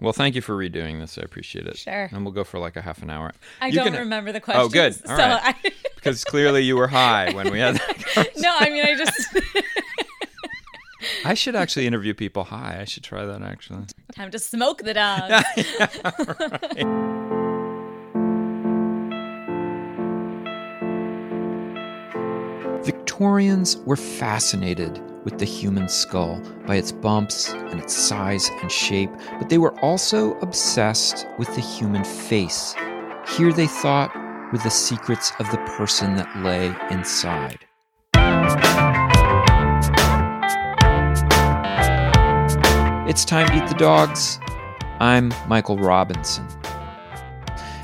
Well, thank you for redoing this. I appreciate it. Sure. And we'll go for like a half an hour. I You don't can- remember the questions. Oh, good. All so right. I, Because clearly you were high when we had that no, I mean I just I should actually interview people high. I should try that actually. time to smoke the dog. Victorians were fascinated with the human skull by its bumps and its size and shape, but they were also obsessed with the human face. Here they thought were the secrets of the person that lay inside. It's time to eat the dogs. I'm Michael Robinson.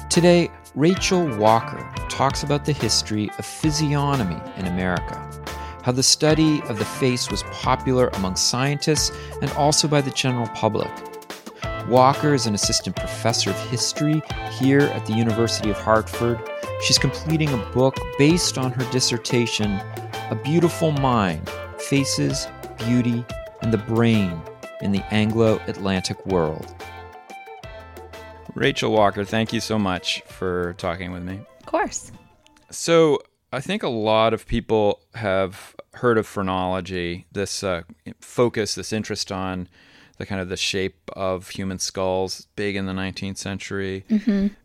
Today, Rachel Walker talks about the history of physiognomy in America, how the study of the face was popular among scientists and also by the general public. Walker is an assistant professor of history here at the University of Hartford. She's completing a book based on her dissertation, A Beautiful Mind Faces, Beauty, and the Brain in the Anglo Atlantic World. Rachel Walker, thank you so much for talking with me. Of course. So, I think a lot of people have heard of phrenology, this uh, focus, this interest on the kind of the shape of human skulls, big in the 19th century.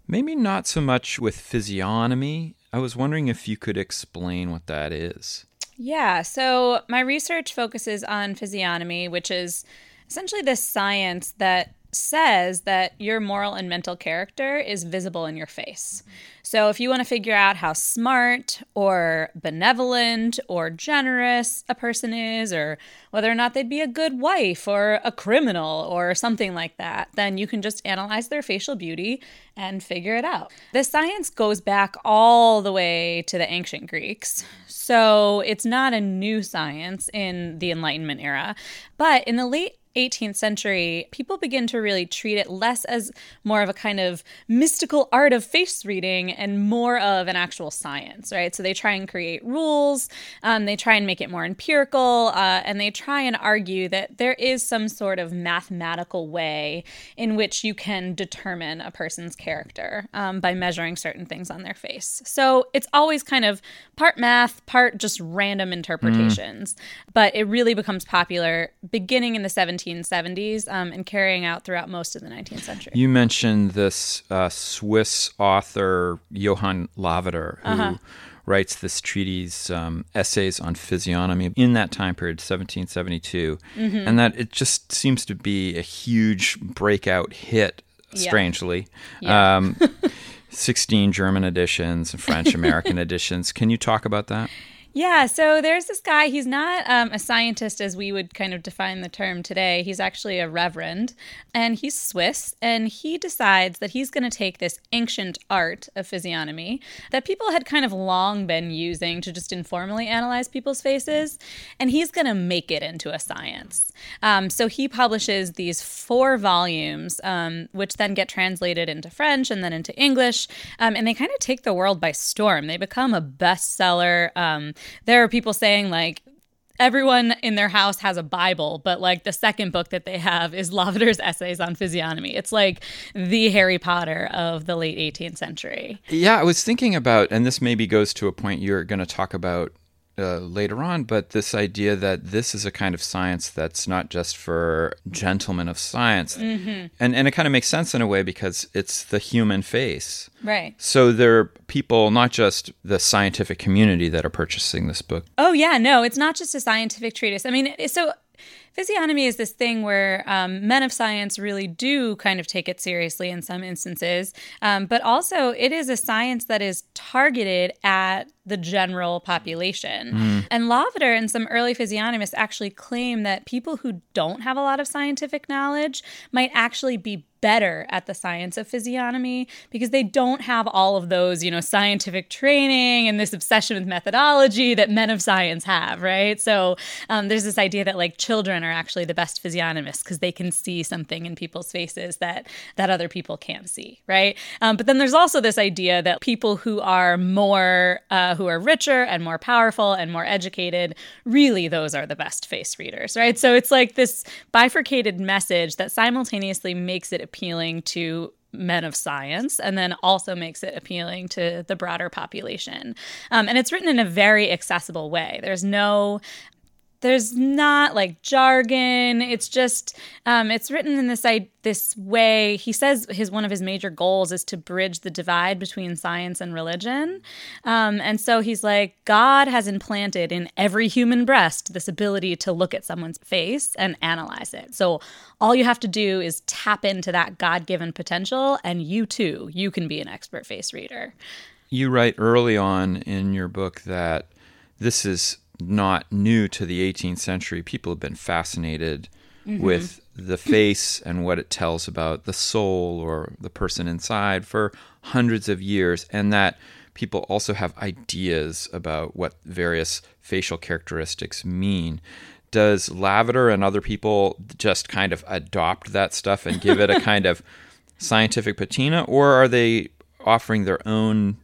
Maybe not so much with physiognomy. I was wondering if you could explain what that is. Yeah, so my research focuses on physiognomy, which is essentially this science that says that your moral and mental character is visible in your face. So if you want to figure out how smart or benevolent or generous a person is, or whether or not they'd be a good wife or a criminal or something like that, then you can just analyze their facial beauty and figure it out. The science goes back all the way to the ancient Greeks. So it's not a new science in the Enlightenment era. But in the late 18th century, people begin to really treat it less as more of a kind of mystical art of face reading and more of an actual science, right? So they try and create rules, um, they try and make it more empirical, uh, and they try and argue that there is some sort of mathematical way in which you can determine a person's character um, by measuring certain things on their face. So it's always kind of part math, part just random interpretations, but it really becomes popular beginning in the 1770s um, and carrying out throughout most of the 19th century. You mentioned this uh, Swiss author, Johann Lavater, who writes this treatise, um, Essays on Physiognomy, in that time period, 1772. And that it just seems to be a huge breakout hit, Yeah. strangely. Yeah. Um, 16 German editions and French American editions. Can you talk about that? Yeah, so there's this guy. He's not um, a scientist as we would kind of define the term today. He's actually a reverend, and he's Swiss. And he decides that he's going to take this ancient art of physiognomy that people had kind of long been using to just informally analyze people's faces, and he's going to make it into a science. Um, so he publishes these four volumes, um, which then get translated into French and then into English, um, and they kind of take the world by storm. They become a bestseller. There are people saying like everyone in their house has a Bible, but like the second book that they have is Lavater's Essays on Physiognomy. It's like the Harry Potter of the late 18th century. Yeah, I was thinking about, and this maybe goes to a point you're going to talk about uh, later on, but this idea that this is a kind of science that's not just for gentlemen of science. Mm-hmm. And, and it kind of makes sense in a way because it's the human face. Right. So there are people, not just the scientific community, that are purchasing this book. Oh yeah, no, it's not just a scientific treatise. I mean, so physiognomy is this thing where um, men of science really do kind of take it seriously in some instances, um, but also it is a science that is targeted at the general population. And Lavater and some early physiognomists actually claim that people who don't have a lot of scientific knowledge might actually be better at the science of physiognomy because they don't have all of those, you know, scientific training and this obsession with methodology that men of science have, right? So um, there's this idea that like children are are actually the best physiognomists because they can see something in people's faces that that other people can't see, right? Um, but then there's also this idea that people who are more, uh, who are richer and more powerful and more educated, really those are the best face readers, right? So it's like this bifurcated message that simultaneously makes it appealing to men of science and then also makes it appealing to the broader population. Um, and it's written in a very accessible way. There's no there's not like jargon. It's just um, it's written in this I, this way. He says his one of his major goals is to bridge the divide between science and religion. Um, and so he's like god has implanted in every human breast this ability to look at someone's face and analyze it. So all you have to do is tap into that god-given potential and you too you can be an expert face reader. You write early on in your book that this is not new to the 18th century. People have been fascinated mm-hmm. with the face and what it tells about the soul or the person inside for hundreds of years, and that people also have ideas about what various facial characteristics mean. Does Lavater and other people just kind of adopt that stuff and give it a kind of scientific patina, or are they offering their own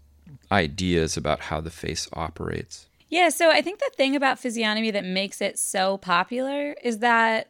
ideas about how the face operates? Yeah, so I think the thing about physiognomy that makes it so popular is that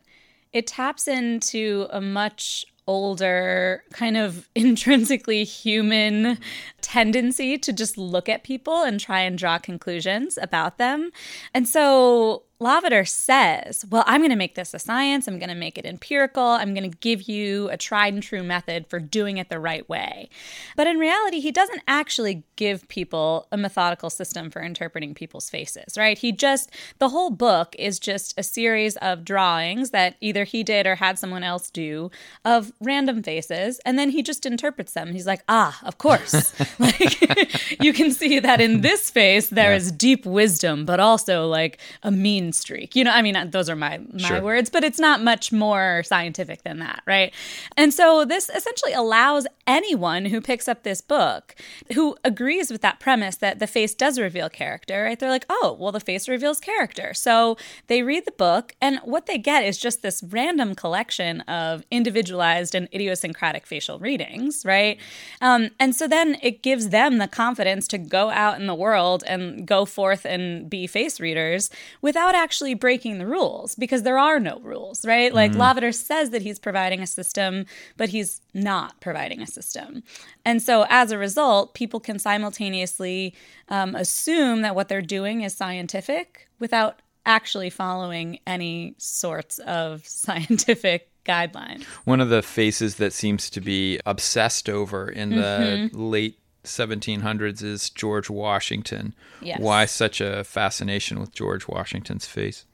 it taps into a much older, kind of intrinsically human tendency to just look at people and try and draw conclusions about them. And so Lavater says, Well, I'm going to make this a science. I'm going to make it empirical. I'm going to give you a tried and true method for doing it the right way. But in reality, he doesn't actually give people a methodical system for interpreting people's faces, right? He just, the whole book is just a series of drawings that either he did or had someone else do of random faces. And then he just interprets them. He's like, Ah, of course. like, you can see that in this face, there yeah. is deep wisdom, but also like a mean streak. You know, I mean, those are my my sure. words, but it's not much more scientific than that, right? And so this essentially allows anyone who picks up this book who agrees with that premise that the face does reveal character, right? They're like, "Oh, well the face reveals character." So they read the book and what they get is just this random collection of individualized and idiosyncratic facial readings, right? Um, and so then it gives them the confidence to go out in the world and go forth and be face readers without without actually breaking the rules because there are no rules, right? Like mm. Lavater says that he's providing a system, but he's not providing a system. And so as a result, people can simultaneously um, assume that what they're doing is scientific without actually following any sorts of scientific guideline. One of the faces that seems to be obsessed over in the mm-hmm. late 1700s is George Washington. Yes. Why such a fascination with George Washington's face?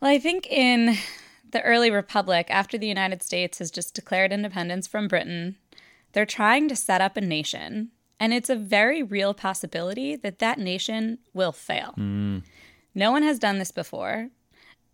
Well, I think in the early republic, after the United States has just declared independence from Britain, they're trying to set up a nation. And it's a very real possibility that that nation will fail. Mm. No one has done this before.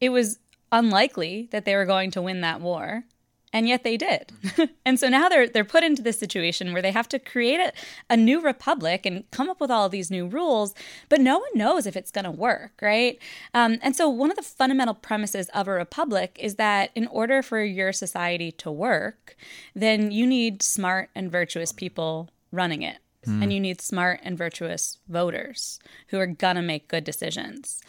It was unlikely that they were going to win that war and yet they did. and so now they're they're put into this situation where they have to create a, a new republic and come up with all these new rules, but no one knows if it's going to work, right? Um, and so one of the fundamental premises of a republic is that in order for your society to work, then you need smart and virtuous people running it. Mm. And you need smart and virtuous voters who are going to make good decisions.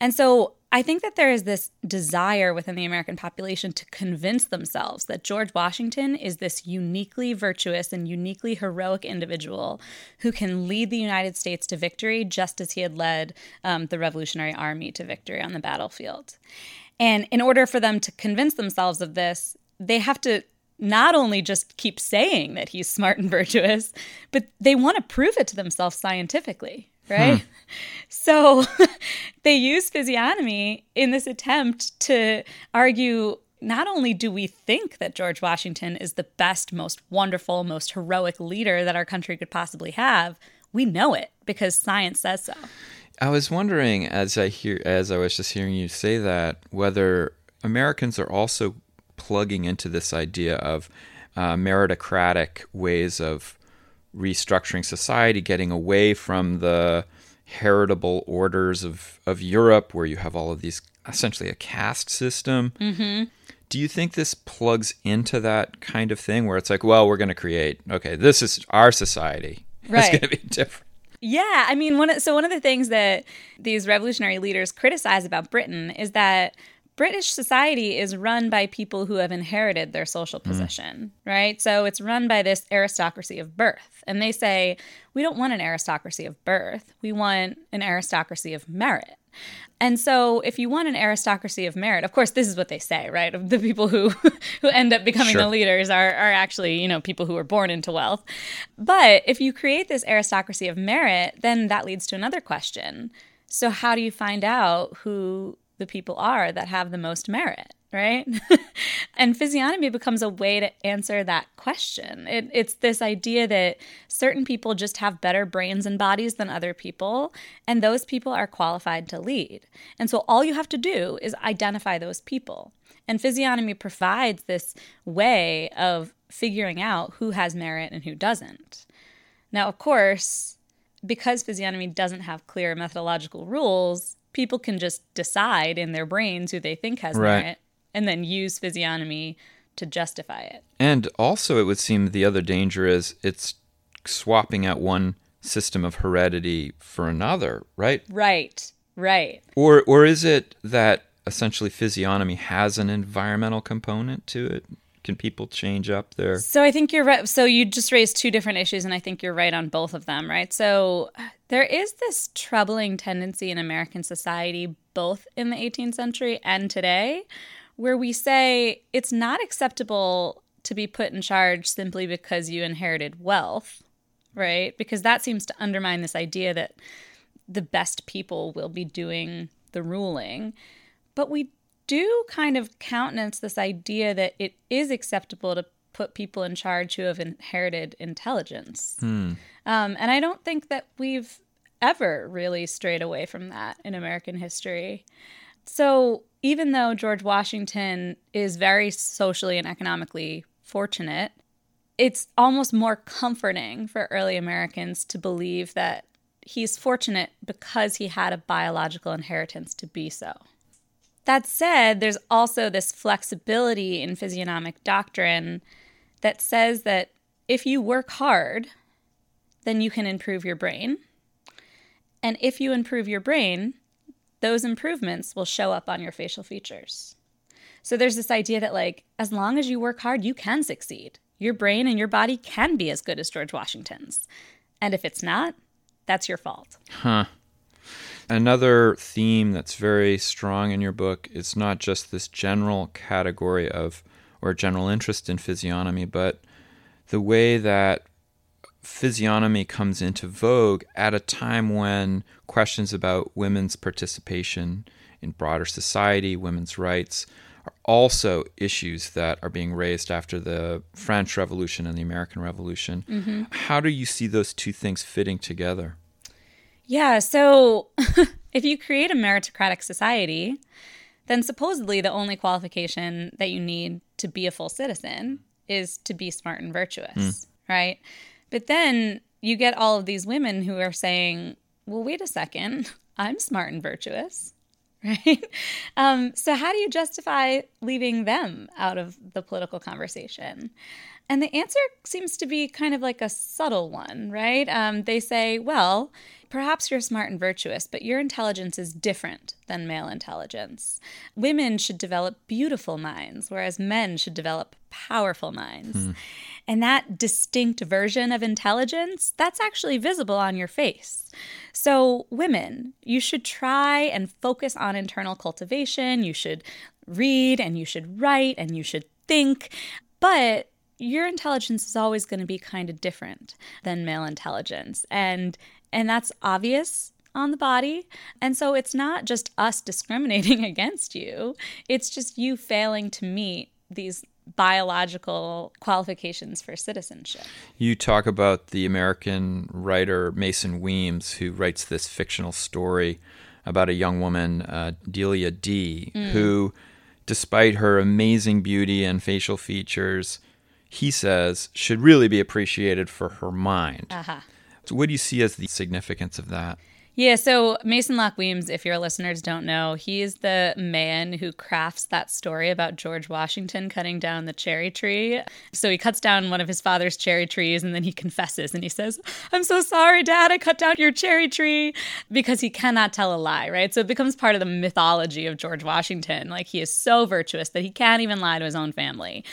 And so I think that there is this desire within the American population to convince themselves that George Washington is this uniquely virtuous and uniquely heroic individual who can lead the United States to victory just as he had led um, the Revolutionary Army to victory on the battlefield. And in order for them to convince themselves of this, they have to not only just keep saying that he's smart and virtuous, but they want to prove it to themselves scientifically, right? Hmm. So they use physiognomy in this attempt to argue not only do we think that George Washington is the best, most wonderful, most heroic leader that our country could possibly have, we know it because science says so. I was wondering as I hear as I was just hearing you say that whether Americans are also plugging into this idea of uh, meritocratic ways of restructuring society, getting away from the heritable orders of, of Europe, where you have all of these essentially a caste system. Mm-hmm. Do you think this plugs into that kind of thing where it's like, well, we're going to create, okay, this is our society. Right. It's going to be different. Yeah, I mean, one of, so one of the things that these revolutionary leaders criticize about Britain is that British society is run by people who have inherited their social position, mm. right? So it's run by this aristocracy of birth. And they say, we don't want an aristocracy of birth. We want an aristocracy of merit. And so if you want an aristocracy of merit, of course this is what they say, right? The people who who end up becoming sure. the leaders are are actually, you know, people who were born into wealth. But if you create this aristocracy of merit, then that leads to another question. So how do you find out who the people are that have the most merit? right? and physiognomy becomes a way to answer that question. It, it's this idea that certain people just have better brains and bodies than other people, and those people are qualified to lead. And so all you have to do is identify those people. And physiognomy provides this way of figuring out who has merit and who doesn't. Now, of course, because physiognomy doesn't have clear methodological rules, people can just decide in their brains who they think has right. merit and then use physiognomy to justify it. And also, it would seem the other danger is it's swapping out one system of heredity for another, right? Right, right. Or, or is it that essentially physiognomy has an environmental component to it? Can people change up their? So I think you're right. So you just raised two different issues, and I think you're right on both of them, right? So uh, there is this troubling tendency in American society, both in the 18th century and today, where we say it's not acceptable to be put in charge simply because you inherited wealth, right? Because that seems to undermine this idea that the best people will be doing the ruling. But we do kind of countenance this idea that it is acceptable to put people in charge who have inherited intelligence. Hmm. Um, and I don't think that we've ever really strayed away from that in American history. So even though George Washington is very socially and economically fortunate, it's almost more comforting for early Americans to believe that he's fortunate because he had a biological inheritance to be so. That said, there's also this flexibility in physiognomic doctrine that says that if you work hard, then you can improve your brain. And if you improve your brain, those improvements will show up on your facial features. So there's this idea that, like, as long as you work hard, you can succeed. Your brain and your body can be as good as George Washington's. And if it's not, that's your fault. Huh. Another theme that's very strong in your book is not just this general category of or general interest in physiognomy, but the way that physiognomy comes into vogue at a time when questions about women's participation in broader society, women's rights, are also issues that are being raised after the French Revolution and the American Revolution. Mm-hmm. How do you see those two things fitting together? Yeah, so if you create a meritocratic society, then supposedly the only qualification that you need to be a full citizen is to be smart and virtuous, mm. right? But then you get all of these women who are saying, well, wait a second, I'm smart and virtuous, right? Um, so, how do you justify leaving them out of the political conversation? And the answer seems to be kind of like a subtle one, right? Um, they say, well, perhaps you're smart and virtuous, but your intelligence is different than male intelligence. Women should develop beautiful minds, whereas men should develop powerful minds. Hmm. And that distinct version of intelligence, that's actually visible on your face. So, women, you should try and focus on internal cultivation. You should read and you should write and you should think. But your intelligence is always going to be kind of different than male intelligence. And and that's obvious on the body. And so it's not just us discriminating against you. It's just you failing to meet these biological qualifications for citizenship. You talk about the American writer Mason Weems, who writes this fictional story about a young woman, uh, Delia D, mm. who, despite her amazing beauty and facial features, he says should really be appreciated for her mind. Uh-huh. So, what do you see as the significance of that? Yeah, so Mason Locke Weems, if your listeners don't know, he is the man who crafts that story about George Washington cutting down the cherry tree. So he cuts down one of his father's cherry trees and then he confesses and he says, I'm so sorry, Dad, I cut down your cherry tree because he cannot tell a lie, right? So it becomes part of the mythology of George Washington. Like he is so virtuous that he can't even lie to his own family.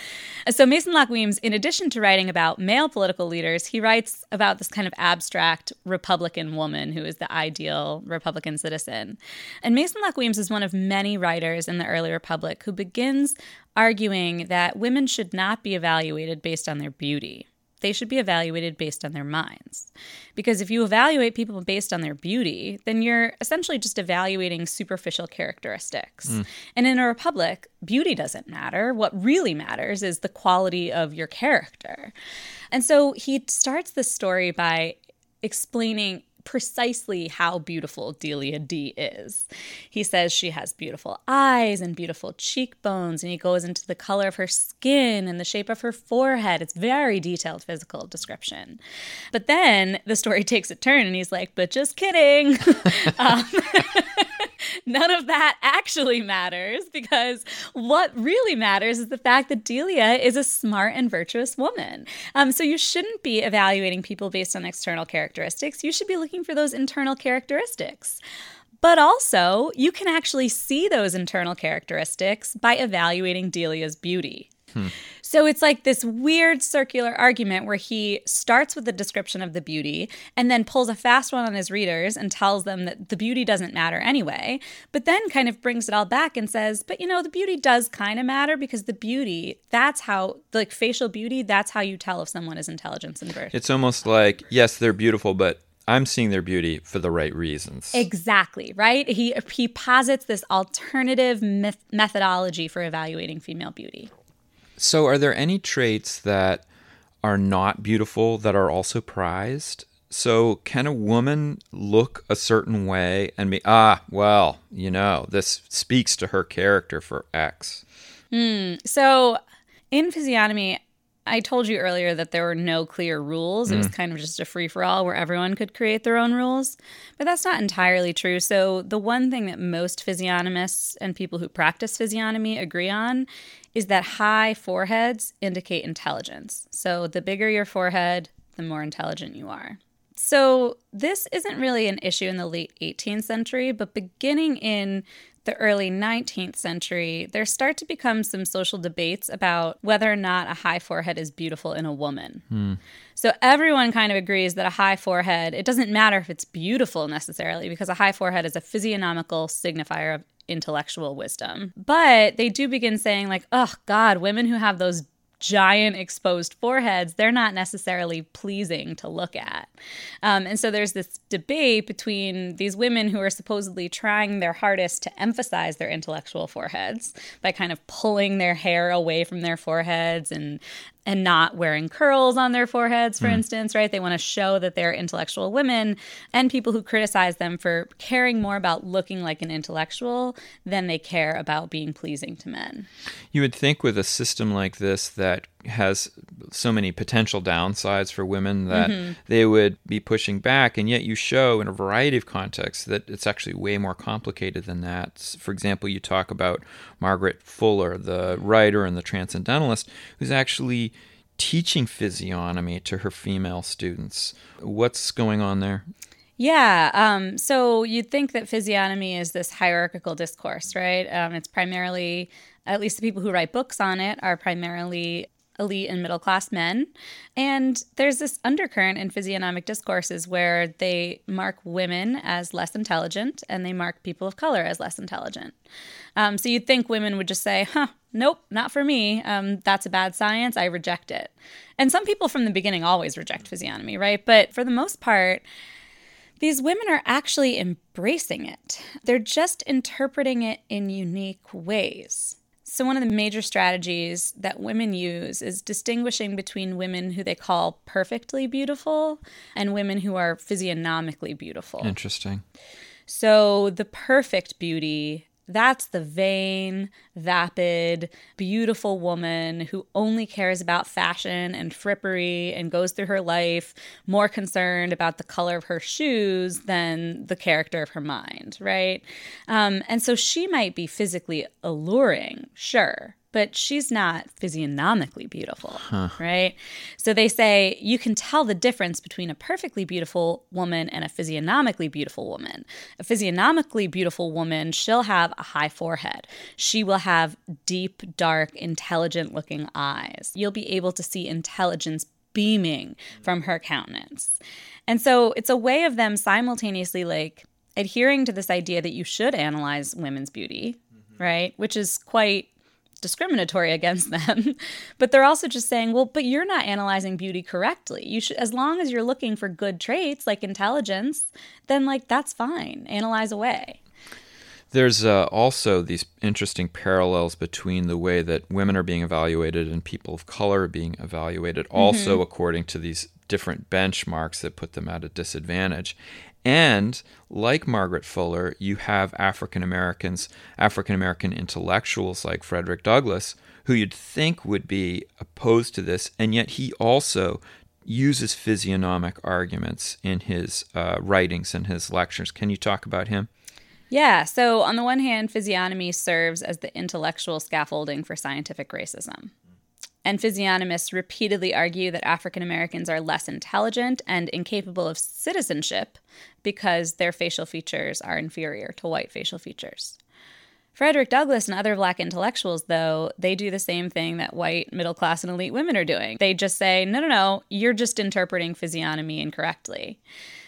So Mason Locke Weems, in addition to writing about male political leaders, he writes about this kind of abstract Republican woman who is the ideal Republican citizen. And Mason Locke Weems is one of many writers in the early Republic who begins arguing that women should not be evaluated based on their beauty. They should be evaluated based on their minds. Because if you evaluate people based on their beauty, then you're essentially just evaluating superficial characteristics. Mm. And in a republic, beauty doesn't matter. What really matters is the quality of your character. And so he starts the story by explaining precisely how beautiful Delia D is. He says she has beautiful eyes and beautiful cheekbones, and he goes into the color of her skin and the shape of her forehead. It's very detailed physical description. But then the story takes a turn, and he's like, but just kidding. um, none of that actually matters because what really matters is the fact that Delia is a smart and virtuous woman. Um, so you shouldn't be evaluating people based on external characteristics. You should be looking for those internal characteristics. But also, you can actually see those internal characteristics by evaluating Delia's beauty. Hmm. So it's like this weird circular argument where he starts with the description of the beauty and then pulls a fast one on his readers and tells them that the beauty doesn't matter anyway, but then kind of brings it all back and says, but you know, the beauty does kind of matter because the beauty, that's how, like facial beauty, that's how you tell if someone is intelligence and birth. It's almost like, yes, they're beautiful, but I'm seeing their beauty for the right reasons. Exactly, right? He he posits this alternative myth- methodology for evaluating female beauty. So, are there any traits that are not beautiful that are also prized? So, can a woman look a certain way and be, ah, well, you know, this speaks to her character for X? Mm, so, in physiognomy, I told you earlier that there were no clear rules. It was mm. kind of just a free for all where everyone could create their own rules. But that's not entirely true. So, the one thing that most physiognomists and people who practice physiognomy agree on is that high foreheads indicate intelligence. So, the bigger your forehead, the more intelligent you are. So, this isn't really an issue in the late 18th century, but beginning in the early 19th century, there start to become some social debates about whether or not a high forehead is beautiful in a woman. Hmm. So everyone kind of agrees that a high forehead, it doesn't matter if it's beautiful necessarily, because a high forehead is a physiognomical signifier of intellectual wisdom. But they do begin saying, like, oh, God, women who have those giant exposed foreheads, they're not necessarily pleasing to look at. Um, and so there's this debate between these women who are supposedly trying their hardest to emphasize their intellectual foreheads by kind of pulling their hair away from their foreheads and and not wearing curls on their foreheads, for mm. instance, right? They want to show that they're intellectual women, and people who criticize them for caring more about looking like an intellectual than they care about being pleasing to men. You would think with a system like this that has so many potential downsides for women that mm-hmm. they would be pushing back and yet you show in a variety of contexts that it's actually way more complicated than that for example you talk about margaret fuller the writer and the transcendentalist who's actually teaching physiognomy to her female students what's going on there yeah. Um, so you'd think that physiognomy is this hierarchical discourse, right? Um, it's primarily, at least the people who write books on it, are primarily elite and middle class men. And there's this undercurrent in physiognomic discourses where they mark women as less intelligent and they mark people of color as less intelligent. Um, so you'd think women would just say, huh, nope, not for me. Um, that's a bad science. I reject it. And some people from the beginning always reject physiognomy, right? But for the most part, these women are actually embracing it. They're just interpreting it in unique ways. So, one of the major strategies that women use is distinguishing between women who they call perfectly beautiful and women who are physiognomically beautiful. Interesting. So, the perfect beauty That's the vain, vapid, beautiful woman who only cares about fashion and frippery and goes through her life more concerned about the color of her shoes than the character of her mind, right? Um, and so she might be physically alluring, sure, but she's not physiognomically beautiful, huh. right? So they say you can tell the difference between a perfectly beautiful woman and a physiognomically beautiful woman. A physiognomically beautiful woman, she'll have a high forehead. She will have deep, dark, intelligent looking eyes. You'll be able to see intelligence beaming from her countenance. And so it's a way of them simultaneously like adhering to this idea that you should analyze women's beauty, mm-hmm. right? Which is quite discriminatory against them. but they're also just saying, well, but you're not analyzing beauty correctly. You should as long as you're looking for good traits like intelligence, then like that's fine. Analyze away. There's uh, also these interesting parallels between the way that women are being evaluated and people of color are being evaluated, mm-hmm. also according to these different benchmarks that put them at a disadvantage. And like Margaret Fuller, you have African Americans, African American intellectuals like Frederick Douglass, who you'd think would be opposed to this, and yet he also uses physiognomic arguments in his uh, writings and his lectures. Can you talk about him? Yeah. So, on the one hand, physiognomy serves as the intellectual scaffolding for scientific racism. And physiognomists repeatedly argue that African Americans are less intelligent and incapable of citizenship because their facial features are inferior to white facial features. Frederick Douglass and other black intellectuals, though, they do the same thing that white, middle class, and elite women are doing. They just say, no, no, no, you're just interpreting physiognomy incorrectly.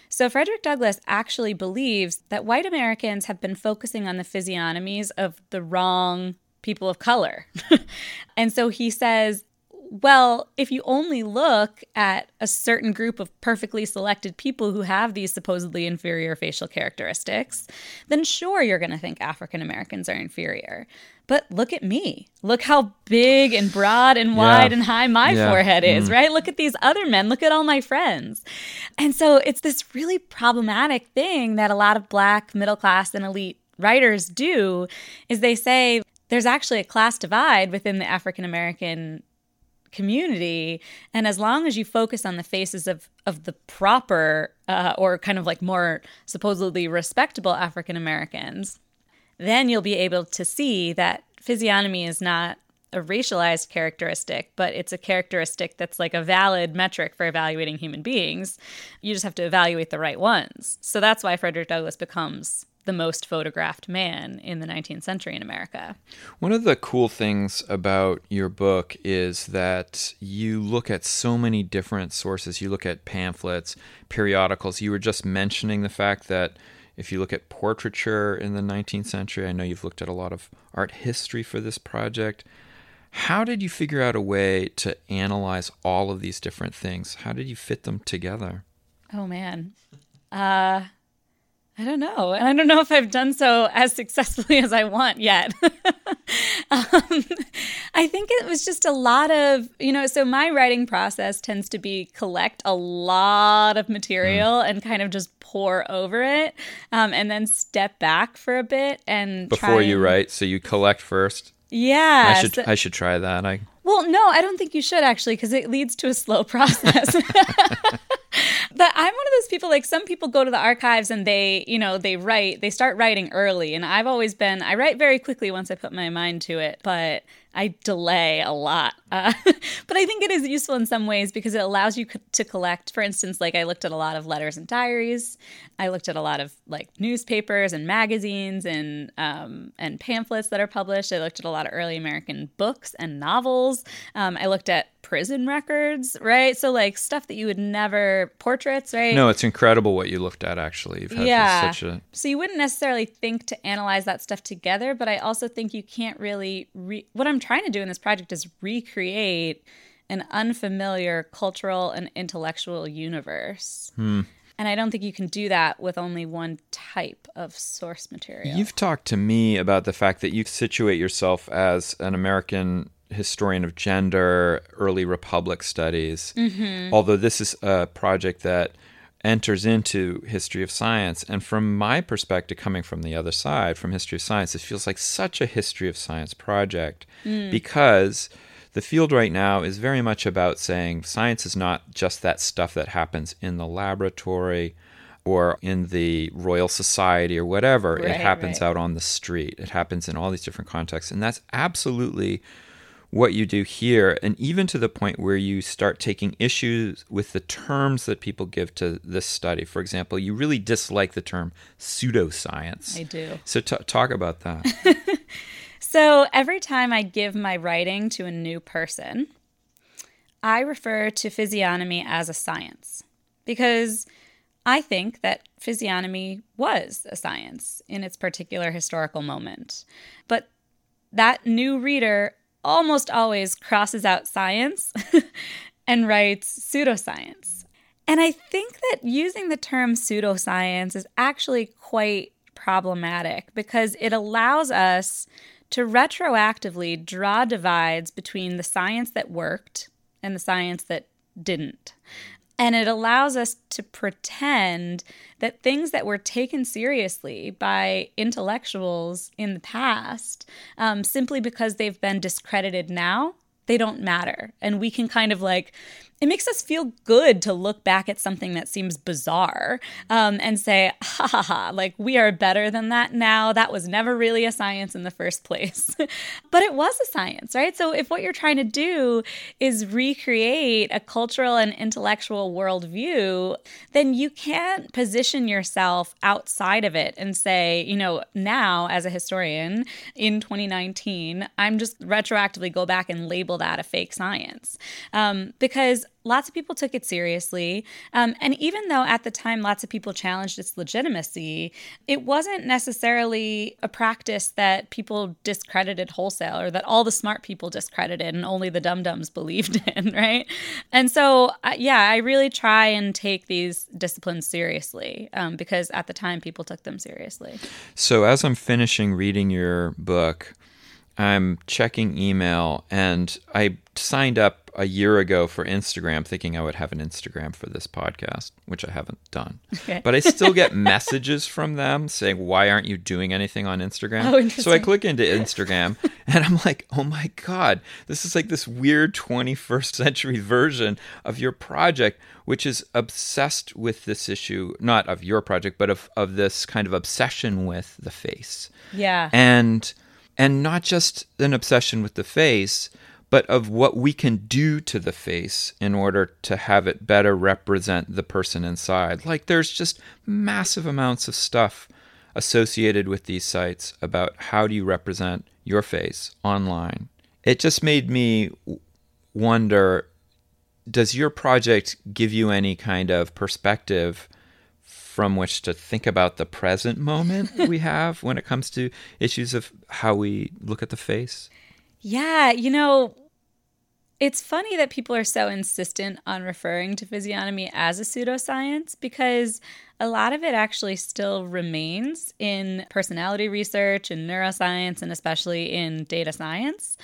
So, Frederick Douglass actually believes that white Americans have been focusing on the physiognomies of the wrong people of color. and so he says, well, if you only look at a certain group of perfectly selected people who have these supposedly inferior facial characteristics, then sure, you're going to think African Americans are inferior. But look at me. Look how big and broad and wide yeah. and high my yeah. forehead is, mm. right? Look at these other men. Look at all my friends. And so it's this really problematic thing that a lot of black middle class and elite writers do is they say there's actually a class divide within the African American community and as long as you focus on the faces of of the proper uh, or kind of like more supposedly respectable African Americans then you'll be able to see that physiognomy is not a racialized characteristic, but it's a characteristic that's like a valid metric for evaluating human beings. You just have to evaluate the right ones. So that's why Frederick Douglass becomes the most photographed man in the 19th century in America. One of the cool things about your book is that you look at so many different sources. You look at pamphlets, periodicals. You were just mentioning the fact that if you look at portraiture in the 19th century, I know you've looked at a lot of art history for this project. How did you figure out a way to analyze all of these different things? How did you fit them together? Oh man. Uh I don't know. And I don't know if I've done so as successfully as I want yet. um, I think it was just a lot of, you know, so my writing process tends to be collect a lot of material mm. and kind of just pour over it um, and then step back for a bit and before you write. So you collect first? Yeah. I should, so, I should try that. I well, no, I don't think you should actually, because it leads to a slow process. but I'm one of those people, like some people go to the archives and they, you know, they write, they start writing early. And I've always been, I write very quickly once I put my mind to it, but I delay a lot. Uh, but I think it is useful in some ways because it allows you to collect, for instance, like I looked at a lot of letters and diaries. I looked at a lot of like newspapers and magazines and um, and pamphlets that are published. I looked at a lot of early American books and novels. Um, I looked at prison records, right? So like stuff that you would never portraits, right? No, it's incredible what you looked at. Actually, You've yeah. such a so you wouldn't necessarily think to analyze that stuff together, but I also think you can't really re- what I'm trying to do in this project is recreate an unfamiliar cultural and intellectual universe. Hmm. And I don't think you can do that with only one type of source material. You've talked to me about the fact that you situate yourself as an American historian of gender, early republic studies. Mm-hmm. Although this is a project that enters into history of science. And from my perspective, coming from the other side, from history of science, it feels like such a history of science project mm. because the field right now is very much about saying science is not just that stuff that happens in the laboratory or in the Royal Society or whatever. Right, it happens right. out on the street. It happens in all these different contexts. And that's absolutely what you do here, and even to the point where you start taking issues with the terms that people give to this study. For example, you really dislike the term pseudoscience. I do. So, t- talk about that. so, every time I give my writing to a new person, I refer to physiognomy as a science because I think that physiognomy was a science in its particular historical moment. But that new reader almost always crosses out science and writes pseudoscience. And I think that using the term pseudoscience is actually quite problematic because it allows us to retroactively draw divides between the science that worked and the science that didn't. And it allows us to pretend that things that were taken seriously by intellectuals in the past, um, simply because they've been discredited now, they don't matter. And we can kind of like it makes us feel good to look back at something that seems bizarre um, and say, ha ha ha, like we are better than that now. That was never really a science in the first place. but it was a science, right? So if what you're trying to do is recreate a cultural and intellectual worldview, then you can't position yourself outside of it and say, you know, now as a historian in 2019, I'm just retroactively go back and label that a fake science. Um, because lots of people took it seriously. Um, and even though at the time lots of people challenged its legitimacy, it wasn't necessarily a practice that people discredited wholesale or that all the smart people discredited and only the dum dums believed in, right? And so, uh, yeah, I really try and take these disciplines seriously um, because at the time people took them seriously. So, as I'm finishing reading your book, I'm checking email and I signed up a year ago for Instagram thinking I would have an Instagram for this podcast, which I haven't done. Okay. But I still get messages from them saying, Why aren't you doing anything on Instagram? Oh, so I click into Instagram and I'm like, Oh my God, this is like this weird 21st century version of your project, which is obsessed with this issue, not of your project, but of, of this kind of obsession with the face. Yeah. And and not just an obsession with the face, but of what we can do to the face in order to have it better represent the person inside. Like there's just massive amounts of stuff associated with these sites about how do you represent your face online. It just made me wonder does your project give you any kind of perspective from which to think about the present moment we have when it comes to issues of how we look at the face? Yeah, you know, it's funny that people are so insistent on referring to physiognomy as a pseudoscience because a lot of it actually still remains in personality research and neuroscience and especially in data science.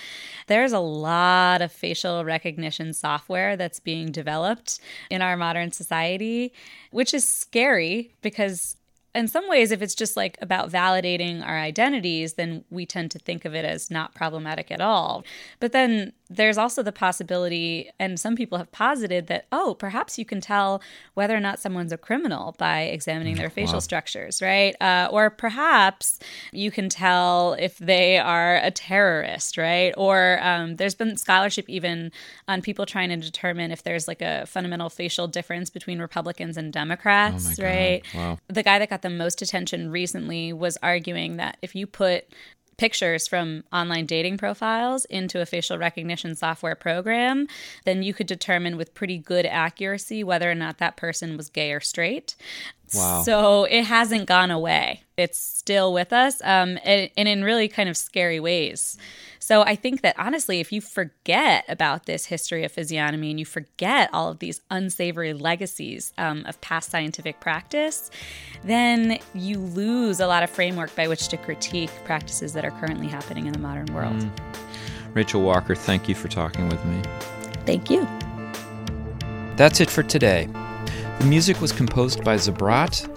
There's a lot of facial recognition software that's being developed in our modern society, which is scary because in some ways, if it's just like about validating our identities, then we tend to think of it as not problematic at all. But then there's also the possibility, and some people have posited that, oh, perhaps you can tell whether or not someone's a criminal by examining their facial wow. structures, right? Uh, or perhaps you can tell if they are a terrorist, right? Or um, there's been scholarship even on people trying to determine if there's like a fundamental facial difference between Republicans and Democrats, oh right? Wow. The guy that got the most attention recently was arguing that if you put pictures from online dating profiles into a facial recognition software program, then you could determine with pretty good accuracy whether or not that person was gay or straight. Wow. So it hasn't gone away. It's still with us, um, and, and in really kind of scary ways. So I think that honestly, if you forget about this history of physiognomy and you forget all of these unsavory legacies um, of past scientific practice, then you lose a lot of framework by which to critique practices that are currently happening in the modern world. Mm. Rachel Walker, thank you for talking with me. Thank you. That's it for today. The music was composed by Zabrat.